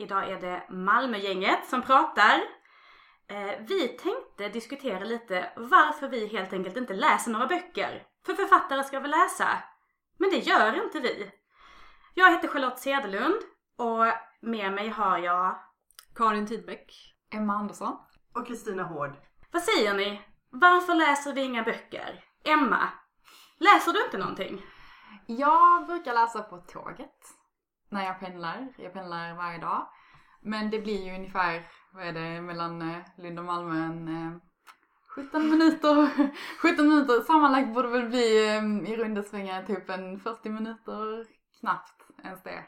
Idag är det Malmögänget som pratar. Eh, Vi tänkte diskutera lite varför vi helt enkelt inte läser några böcker. För författare ska väl läsa. Men det gör inte vi. Jag heter Charlotte Cederlund och med mig har jag... Karin Tidbeck. Emma Andersson. Och Kristina Hård. Vad säger ni? Varför läser vi inga böcker? Emma, läser du inte någonting? Jag brukar läsa på tåget. När jag pendlar. Jag pendlar varje dag. Men det blir ju ungefär, vad är det, mellan eh, Lund och Malmö en eh, 17 minuter. 17 minuter. Sammanlagt borde väl bli eh, i runda svängar typ en 40 minuter. Knappt ens det.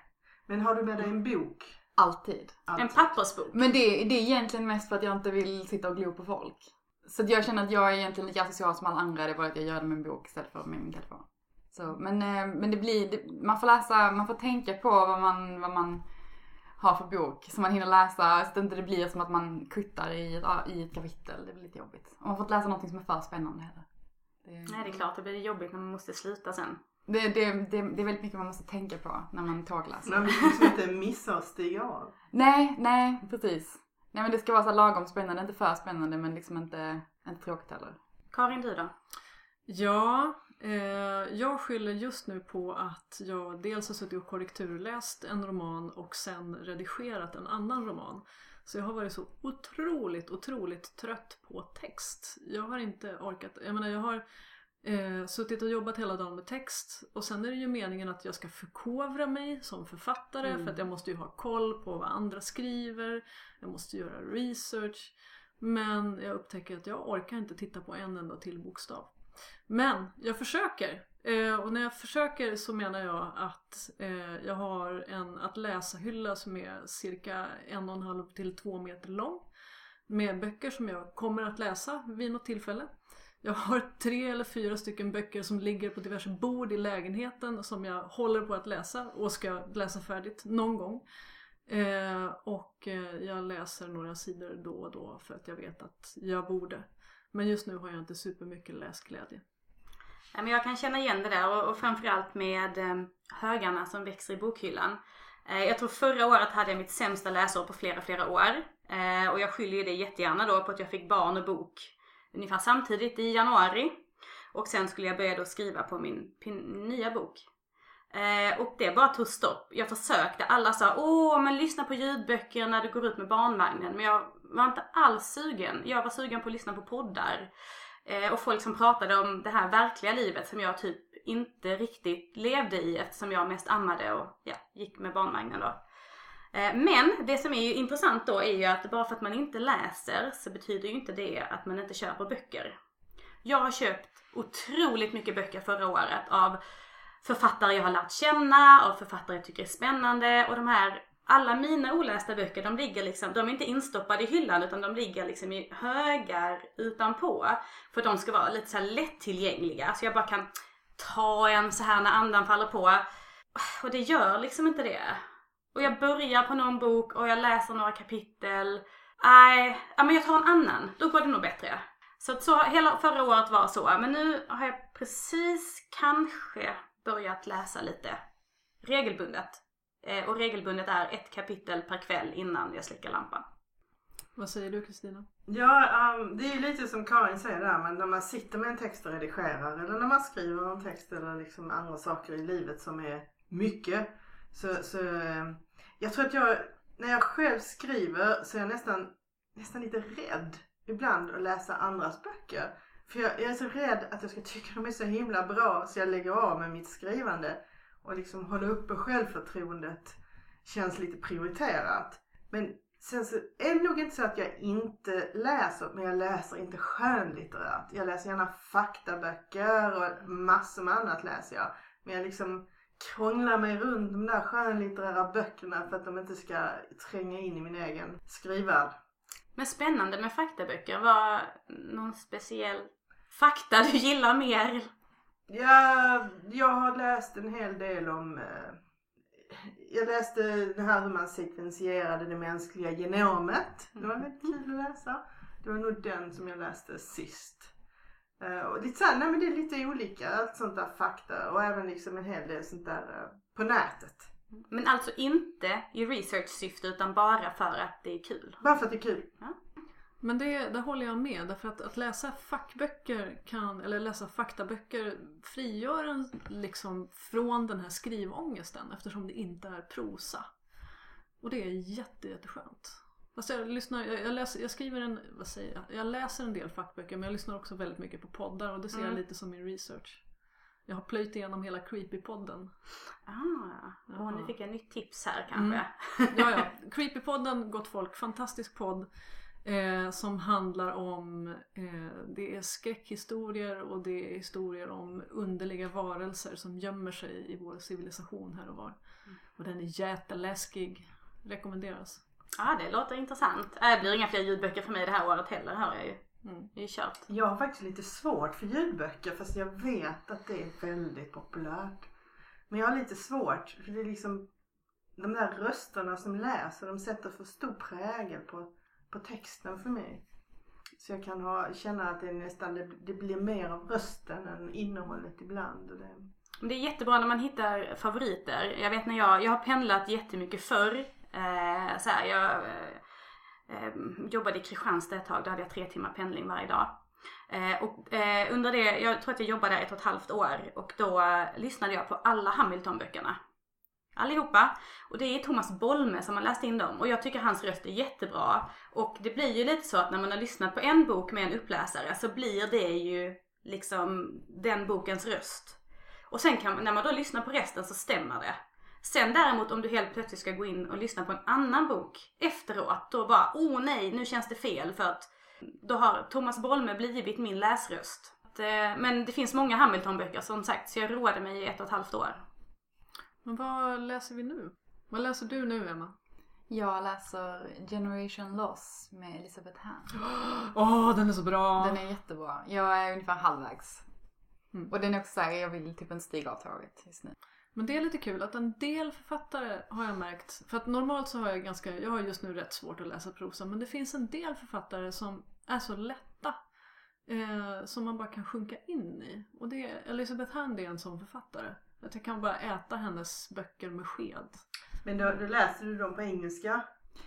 Men har du med dig en bok? Alltid. En Alltid. pappersbok? Men det, det är egentligen mest för att jag inte vill sitta och glo på folk. Så att jag känner att jag är egentligen lika social som alla andra. Det är bara att jag gör det med en bok istället för med min telefon. Så, men, eh, men det blir, det, man får läsa, man får tänka på vad man, vad man har för bok som man hinner läsa. Så att det inte blir som att man kuttar i ett, i ett kapitel. Det blir lite jobbigt. Och man får inte läsa någonting som är för spännande heller. Det, Nej, det är klart det blir jobbigt när man måste sluta sen. det, det, det, det är väldigt mycket man måste tänka på när man tågläser. Man vill liksom inte missa att stiga av. Nej, nej, precis. Nej men det ska vara så lagom spännande, inte för spännande men liksom inte, inte tråkigt heller. Karin, du då? Ja, jag skyller just nu på att jag dels har suttit och korrekturläst en roman och sen redigerat en annan roman. Så jag har varit så otroligt, otroligt trött på text. Jag har inte orkat, jag menar jag har eh, suttit och jobbat hela dagen med text och sen är det ju meningen att jag ska förkovra mig som författare för att jag måste ju ha koll på vad andra skriver, jag måste göra research. Men jag upptäcker att jag orkar inte titta på en enda till bokstav. Men jag försöker. Eh, och när jag försöker så menar jag att eh, jag har en att läsa-hylla som är cirka en och en halv till två meter lång. Med böcker som jag kommer att läsa vid något tillfälle. Jag har tre eller fyra stycken böcker som ligger på diverse bord i lägenheten som jag håller på att läsa och ska läsa färdigt någon gång. Eh, och eh, jag läser några sidor då och då för att jag vet att jag borde. Men just nu har jag inte supermycket läsglädje. Ja, men jag kan känna igen det där och, och framförallt med eh, högarna som växer i bokhyllan. Eh, jag tror förra året hade jag mitt sämsta läsår på flera, flera år. Eh, och jag skyller ju det jättegärna då på att jag fick barn och bok ungefär samtidigt i januari. Och sen skulle jag börja då skriva på min, min nya bok. Eh, och det bara tog stopp. Jag försökte, alla sa åh men lyssna på ljudböcker när du går ut med barnvagnen. Men jag var inte alls sugen. Jag var sugen på att lyssna på poddar. Eh, och folk som pratade om det här verkliga livet som jag typ inte riktigt levde i eftersom jag mest ammade och ja, gick med barnvagnen då. Eh, Men det som är ju intressant då är ju att bara för att man inte läser så betyder ju inte det att man inte köper böcker. Jag har köpt otroligt mycket böcker förra året av författare jag har lärt känna, av författare jag tycker är spännande och de här alla mina olästa böcker de ligger liksom, de är inte instoppade i hyllan utan de ligger liksom i högar utanpå. För att de ska vara lite så här lättillgängliga så jag bara kan ta en så här när andan faller på. Och det gör liksom inte det. Och jag börjar på någon bok och jag läser några kapitel. Nej, ja, men jag tar en annan. Då går det nog bättre. Så, att så hela förra året var så. Men nu har jag precis kanske börjat läsa lite regelbundet. Eh, och regelbundet är ett kapitel per kväll innan jag släcker lampan. Vad säger du Kristina? Ja, um, det är ju lite som Karin säger där, men när man sitter med en text och redigerar eller när man skriver en text eller liksom andra saker i livet som är mycket. Så, så um, jag tror att jag, när jag själv skriver så är jag nästan, nästan lite rädd ibland att läsa andras böcker. För jag, jag är så rädd att jag ska tycka de är så himla bra så jag lägger av med mitt skrivande. Och liksom hålla uppe självförtroendet känns lite prioriterat. Men sen så är det nog inte så att jag inte läser, men jag läser inte skönlitterärt. Jag läser gärna faktaböcker och massor med annat läser jag. Men jag liksom krånglar mig runt de där skönlitterära böckerna för att de inte ska tränga in i min egen skrivvärld. Men spännande med faktaböcker. Var någon speciell fakta du gillar mer? Ja, jag har läst en hel del om eh, jag läste det här hur man sekvensierade det mänskliga genomet. Det var väldigt kul att läsa. Det var nog den som jag läste sist. Eh, och lite såhär, nej men det är lite olika, allt sånt där fakta och även liksom en hel del sånt där eh, på nätet. Men alltså inte i research-syfte utan bara för att det är kul. Bara för att det är kul. Men det, där håller jag med. Därför att, att läsa fackböcker kan, eller läsa faktaböcker frigör en liksom från den här skrivångesten eftersom det inte är prosa. Och det är jätte, jätteskönt. Fast jag, lyssnar, jag, jag, läser, jag skriver en, vad säger jag? Jag läser en del fackböcker men jag lyssnar också väldigt mycket på poddar och det ser jag Mm. lite som min research. Jag har plöjt igenom hela Creepy-podden. Ah, och nu fick jag nytt tips här kanske. Ja, ja. Creepypodden, Gott Folk, fantastisk podd. Eh, som handlar om, eh, det är skräckhistorier och det är historier om underliga varelser som gömmer sig i vår civilisation här och var. Och den är jätteläskig. Rekommenderas. Ja, det låter intressant. Äh, Det blir inga fler ljudböcker för mig det här året heller hör jag ju. Mm. Det är kört. Jag har faktiskt lite svårt för ljudböcker fast jag vet att det är väldigt populärt. Men jag har lite svårt för det är liksom de där rösterna som läser de sätter för stor prägel på, på texten för mig. Så jag kan ha, känna att det är nästan, det, det blir mer av rösten än innehållet ibland. Och det, det är jättebra när man hittar favoriter. Jag vet när jag, jag har pendlat jättemycket förr. Eh, så här, jag eh, eh, jobbade i Kristianstad ett tag, då hade jag tre timmar pendling varje dag. Eh, och eh, under det, jag tror att jag jobbade där ett och ett halvt år och då eh, lyssnade jag på alla Hamilton-böckerna. Allihopa. Och det är Thomas Bolme som har läst in dem och jag tycker hans röst är jättebra. Och det blir ju lite så att när man har lyssnat på en bok med en uppläsare så blir det ju liksom den bokens röst. Och sen kan när man då lyssnar på resten så stämmer det. Sen däremot om du helt plötsligt ska gå in och lyssna på en annan bok efteråt, då bara oh nej, nu känns det fel för att då har Thomas Bolme blivit min läsröst. Eh, men det finns många Hamilton-böcker som sagt, så jag roade mig i ett och ett halvt år. Men vad läser vi nu? Vad läser du nu Emma? Jag läser Generation Loss med Elisabeth Hand. Åh, den är så bra! Den är jättebra. Jag är ungefär halvvägs. Mm. Och den är också såhär, jag vill typ inte stiga av tåget just nu. Men det är lite kul att en del författare har jag märkt, för att normalt så har jag ganska, jag har just nu rätt svårt att läsa prosa, men det finns en del författare som är så lätta. Eh, som man bara kan sjunka in i. Och det Elisabeth Hand är en sån författare. Att jag kan bara äta hennes böcker med sked. men då, då läser du dem på engelska.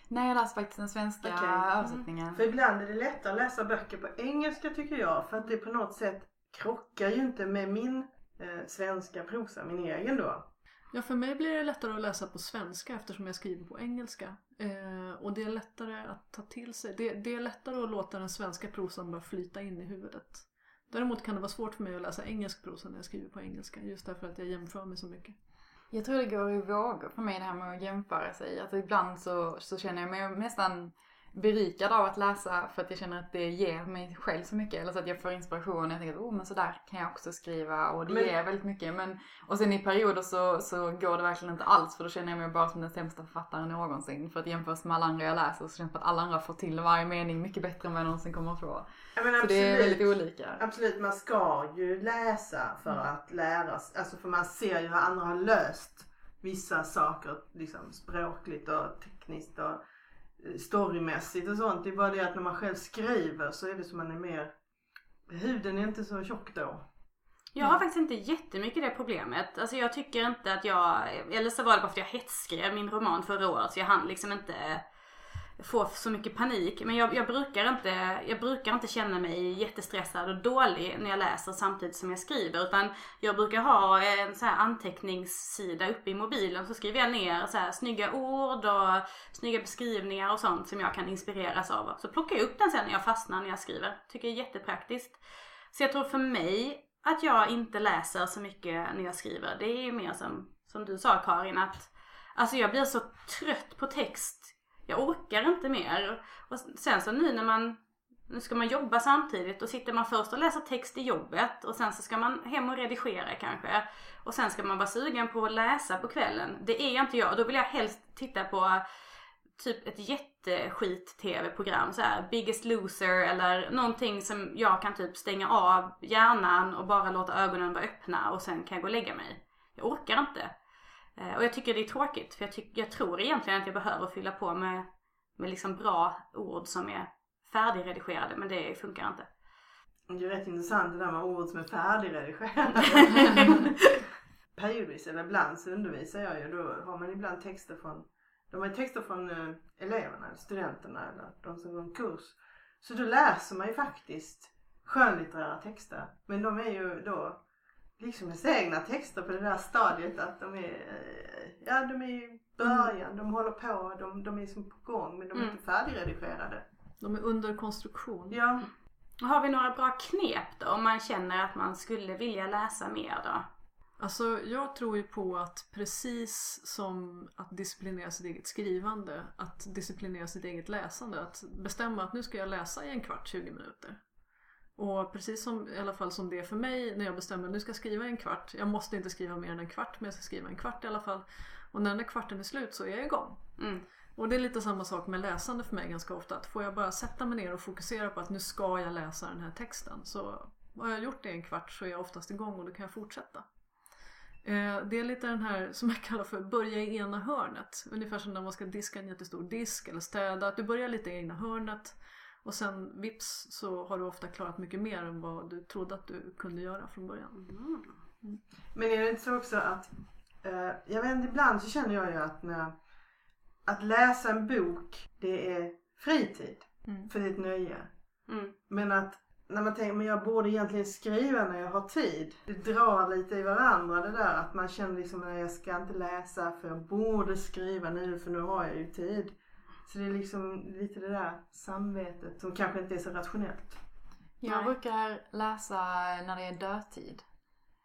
Nej, jag läser faktiskt den svenska Okej. översättningen. För ibland är det lättare att läsa böcker på engelska tycker jag. För att det på något sätt krockar ju inte med min eh, svenska prosa, min egen då. Ja, för mig blir det lättare att läsa på svenska eftersom jag skriver på engelska. Eh, och det är lättare att ta till sig. Det, det är lättare att låta den svenska prosan bara flyta in i huvudet. Däremot kan det vara svårt för mig att läsa engelsk prosa när jag skriver på engelska. Just därför att jag jämför mig så mycket. Jag tror det går i vågor för mig det här med att jämföra sig. Att ibland så, så känner jag mig nästan berikad av att läsa för att jag känner att det ger mig själv så mycket. Eller så att jag får inspiration och jag tänker att oh, men sådär kan jag också skriva och det Men- ger väldigt mycket. Men, och sen i perioder så, så går det verkligen inte alls för då känner jag mig bara som den sämsta författaren någonsin. För att jämföras med alla andra jag läser så känns det att alla andra får till varje mening mycket bättre än vad jag någonsin kommer att få. Menar, Så det är väldigt olika. Absolut, man ska ju läsa för att lära sig. Alltså för man ser ju hur andra har löst vissa saker liksom språkligt och tekniskt och storymässigt och sånt. Det är bara det att när man själv skriver så är det som man är mer Huden är inte så tjock då. Jag har faktiskt inte jättemycket det problemet. Alltså jag tycker inte att jag, eller så var det bara för att jag hetsskrev min roman förra året så jag hann liksom inte få så mycket panik. Men jag, jag, brukar inte, jag brukar inte känna mig jättestressad och dålig när jag läser samtidigt som jag skriver. Utan jag brukar ha en så här anteckningssida uppe i mobilen så skriver jag ner så här snygga ord och snygga beskrivningar och sånt som jag kan inspireras av. Så plockar jag upp den sen när jag fastnar när jag skriver. Tycker det är jättepraktiskt. Så jag tror för mig att jag inte läser så mycket när jag skriver. Det är ju mer som, som du sa Karin att alltså jag blir så trött på text. Jag orkar inte mer. Och sen så nu när man nu ska man jobba samtidigt och sitter man först och läser text i jobbet och sen så ska man hem och redigera kanske. Och sen ska man vara sugen på att läsa på kvällen. Det är inte jag. Då vill jag helst titta på typ ett jätteskit-tv-program så här Biggest Loser eller någonting som jag kan typ stänga av hjärnan och bara låta ögonen vara öppna och sen kan jag gå och lägga mig. Jag orkar inte. Eh, Och jag tycker det är tråkigt för jag, tyck, jag tror egentligen att jag behöver fylla på med, med liksom bra ord som är färdigredigerade men det funkar inte. Det är rätt intressant det där med ord som är färdigredigerade. Periodvis eller ibland så undervisar jag ju. Då har man ibland texter från de har texter från eh, eleverna, studenterna eller de som går en kurs. Så då läser man ju faktiskt skönlitterära texter. Men de är ju då liksom ens egna texter på det där stadiet att de är, eh, ja de är i början, de håller på, de, de är som på gång men de är Mm. inte färdigredigerade. De är under konstruktion. Ja, Har vi några bra knep då om man känner att man skulle vilja läsa mer då? Alltså jag tror ju på att precis som att disciplinera sitt eget skrivande, att disciplinera sitt eget läsande, att bestämma att nu ska jag läsa i en kvart, 20 minuter. Och precis som i alla fall som det är för mig när jag bestämmer att nu ska jag skriva en kvart. Jag måste inte skriva mer än en kvart men jag ska skriva en kvart i alla fall. Och när den där kvarten är slut så är jag igång. Mm. Och det är lite samma sak med läsande för mig ganska ofta. Att får jag bara sätta mig ner och fokusera på att nu ska jag läsa den här texten. Så har jag gjort det en kvart så är jag oftast igång och då kan jag fortsätta. Eh, Det är lite den här som jag kallar för börja i ena hörnet. Ungefär som när man ska diska en jättestor disk eller städa. Att du börjar lite i ena hörnet och sen vips så har du ofta klarat mycket mer än vad du trodde att du kunde göra från början. men är det inte så också att, eh, jag vet inte, ibland så känner jag ju att när, att läsa en bok det är fritid. Mm. För det är ett nöje. Mm. Men att när man tänker, men jag borde egentligen skriva när jag har tid. Det drar lite i varandra det där att man känner liksom att jag ska inte läsa för jag borde skriva nu för nu har jag ju tid. Så det är liksom lite det där samvetet som kanske inte är så rationellt. Jag Nej. brukar läsa när det är dödtid.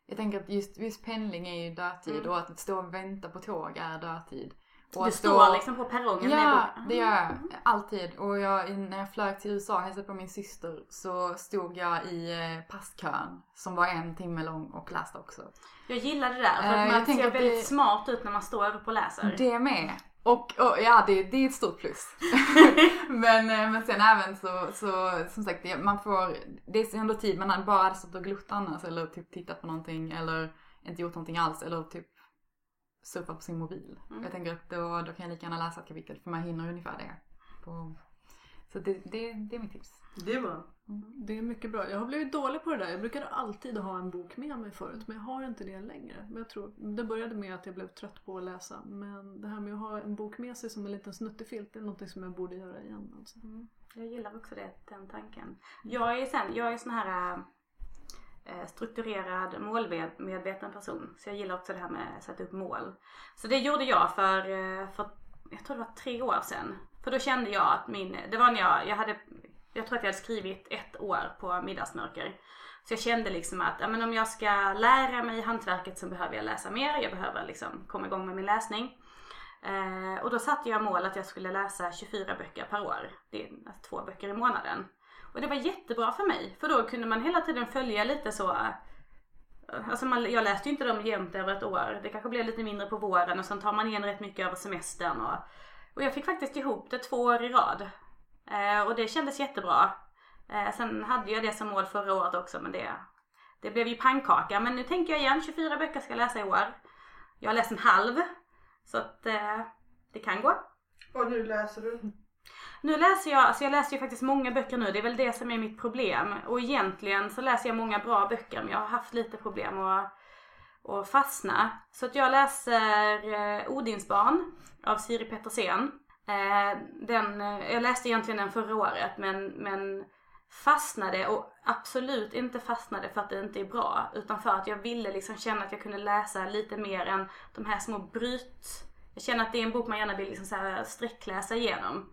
Jag tänker att just, just pendling är ju dödtid Mm. och att stå och vänta på tåg är dödtid. Och Du att står liksom på perrongen Ja, det gör jag. Alltid. Och jag, när jag flög till USA och hälsade på min syster så stod jag i eh, passkön som var en timme lång och läste också. Jag gillar det där för Eh, att jag man ser väldigt det- smart ut när man står upp och läser. Det med. Och, och ja, det, det är ett stort plus. men, eh, men sen även så, så som sagt, man får, det är ändå tid, man bara stått och glott annars eller typ tittat på någonting eller inte gjort någonting alls eller typ surfat på sin mobil. Mm. Jag tänker att då, då kan jag lika gärna läsa ett kapitel för man hinner ungefär det. På, så det, det, det är mitt tips. Det är bra. Det är mycket bra. Jag har blivit dålig på det där. Jag brukade alltid ha en bok med mig förut men jag har inte det längre. Men jag tror, det började med att jag blev trött på att läsa. Men det här med att ha en bok med sig som en liten snuttefilt det är något som jag borde göra igen. Alltså. Jag gillar också det, den tanken. Jag är sen, jag är sån här eh, strukturerad målmedveten person. Så jag gillar också det här med att sätta upp mål. Så det gjorde jag för, eh, för jag tror det var tre år sedan. För då kände jag att min, det var när jag, jag hade, jag tror att jag hade skrivit ett år på middagsmörker. Så jag kände liksom att ja, men om jag ska lära mig hantverket så behöver jag läsa mer. Jag behöver liksom komma igång med min läsning. Eh, och då satte jag mål att jag skulle läsa 24 böcker per år. Det är alltså två böcker i månaden. Och det var jättebra för mig. För då kunde man hela tiden följa lite så. Eh, alltså man, jag läste ju inte dem jämt över ett år. Det kanske blev lite mindre på våren och sen tar man igen rätt mycket över semestern. Och, och jag fick faktiskt ihop det två år i rad. Eh, och det kändes jättebra. Eh, sen hade jag det som mål förra året också men det, det blev ju pannkaka. Men nu tänker jag igen, 24 böcker ska jag läsa i år. Jag har läst en halv. Så att eh, det kan gå. Och nu läser du? Nu läser jag, alltså jag läser ju faktiskt många böcker nu. Det är väl det som är mitt problem. Och egentligen så läser jag många bra böcker men jag har haft lite problem att, och fastna. Så att jag läser eh, Odinsbarn av Siri Pettersen. Eh, den, eh, jag läste egentligen den förra året men, men fastnade och absolut inte fastnade för att det inte är bra utan för att jag ville liksom känna att jag kunde läsa lite mer än de här små bryt... Jag känner att det är en bok man gärna vill liksom så här sträckläsa igenom.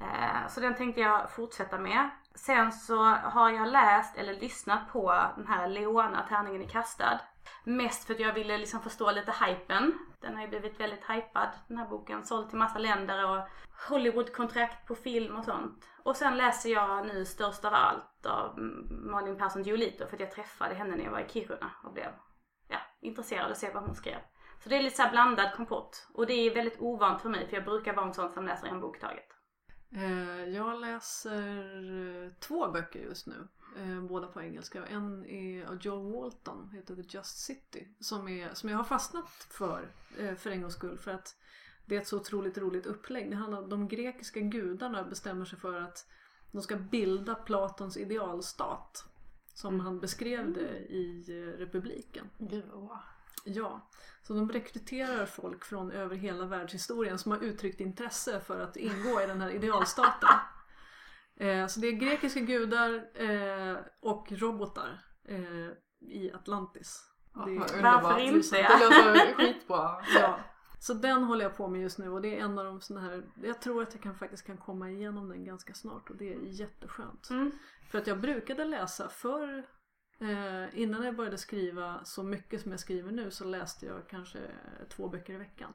Eh, Så den tänkte jag fortsätta med. Sen så har jag läst eller lyssnat på den här Leona, Tärningen är kastad. Mest för att jag ville liksom förstå lite hypen. Den har ju blivit väldigt hypad den här boken. Såld till massa länder och Hollywoodkontrakt på film och sånt. Och sen läser jag nu Störst av allt av Malin Persson Giolito för att jag träffade henne när jag var i Kiruna och blev ja, intresserad av att se vad hon skrev. Så det är lite så här blandad kompott. Och det är väldigt ovant för mig för jag brukar vara en sån som läser en bok i taget. Eh, Jag läser eh, två böcker just nu. eh, Båda på engelska. En är av Joel Walton, heter The Just City. Som, är, som jag har fastnat för, för en gångs skull. För att det är ett så otroligt roligt upplägg. Det handlar om de grekiska gudarna bestämmer sig för att de ska bilda Platons idealstat. Som han beskrev det i eh, republiken. Gud bra. Ja, så de rekryterar folk från över hela världshistorien som har uttryckt intresse för att ingå i den här idealstaten. Eh, så det är grekiska gudar eh, och robotar eh, i Atlantis. Ja, Det är- vad Varför inte? Det låter skitbra. Ja. Så den håller jag på med just nu och det är en av de såna här, jag tror att jag kan, faktiskt kan komma igenom den ganska snart och det är jätteskönt. Mm. För att jag brukade läsa förr, eh, innan jag började skriva så mycket som jag skriver nu så läste jag kanske två böcker i veckan.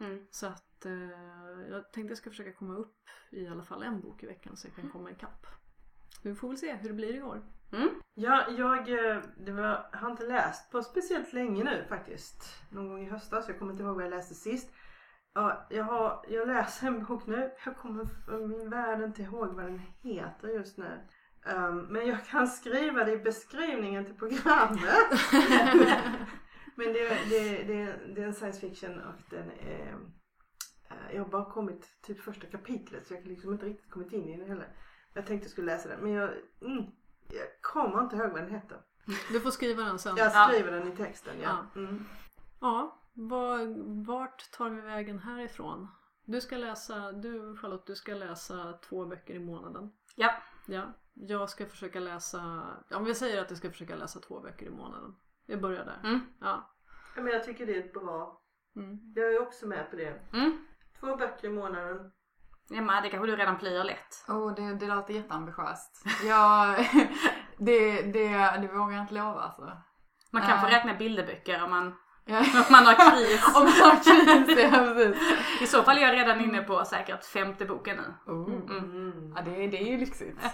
Mm. Så att eh, jag tänkte jag ska försöka komma upp i alla fall en bok i veckan så jag kan komma ikapp. Vi får väl se hur det blir i år. Mm. Ja, jag eh, det var, har inte läst på speciellt länge nu faktiskt. Någon gång i höstas. Jag kommer inte ihåg vad jag läste sist. Ja, jag, har, jag läser en bok nu. Jag kommer för min värld inte ihåg vad den heter just nu. Ehm, men jag kan skriva det i beskrivningen till programmet. men det, det, det, det är en science fiction och den är... eh, Jag har bara kommit typ första kapitlet så jag har liksom inte riktigt kommit in i den heller. Jag tänkte jag skulle läsa den men jag, mm, jag kommer inte ihåg vad den heter. Du får skriva den sen. Jag Ja. skriver den i texten ja. Mm. Ja, var, vart tar vi vägen härifrån? Du ska läsa, du Charlotte, du ska läsa två böcker i månaden. Ja. Ja, jag ska försöka läsa, ja men vi säger att jag ska försöka läsa två böcker i månaden. Jag börjar där. Mm. Ja. Ja, men jag tycker det är bra. Mm. Jag är också med på det. Mm. Två böcker i månaden. Emma, det kanske du redan plöjer lätt. Oh, det, det låter jätteambitiöst. Jag, det, det, det vågar jag inte lova alltså. Man kan få räkna bilderböcker om man, Ja. Om man har kris. Om man har kris, ja precis. I så fall är jag redan inne på säkert femte boken nu. Oh. Mm. Ja, det, det är ju lyxigt.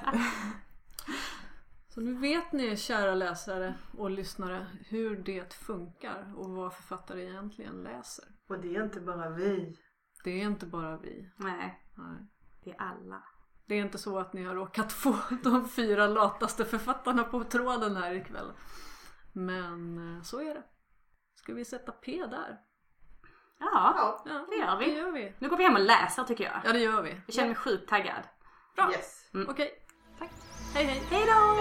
Så nu vet ni kära läsare och lyssnare hur det funkar och vad författare egentligen läser. Och det är inte bara vi. Det är inte bara vi. Nej, Nej. det är alla. Det är inte så att ni har råkat få de fyra lataste författarna på tråden här ikväll. Men eh, så är det. Ska vi sätta P där? Ja, Ja. Det gör vi. Det gör vi. nu går vi hem och läser tycker jag. Ja, det gör vi. Jag känner mig sjukt taggad. Bra. Yes. Okej. Tack. Hej hej. Hej då!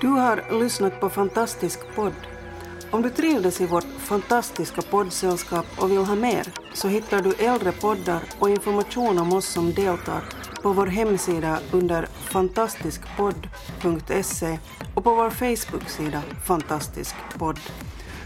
Du har lyssnat på Fantastisk podd. Om du trivdes i vårt fantastiska poddsällskap och vill ha mer så hittar du äldre poddar och information om oss som deltar på vår hemsida under fantastiskpodd.se och på vår Facebook-sida Fantastisk podd.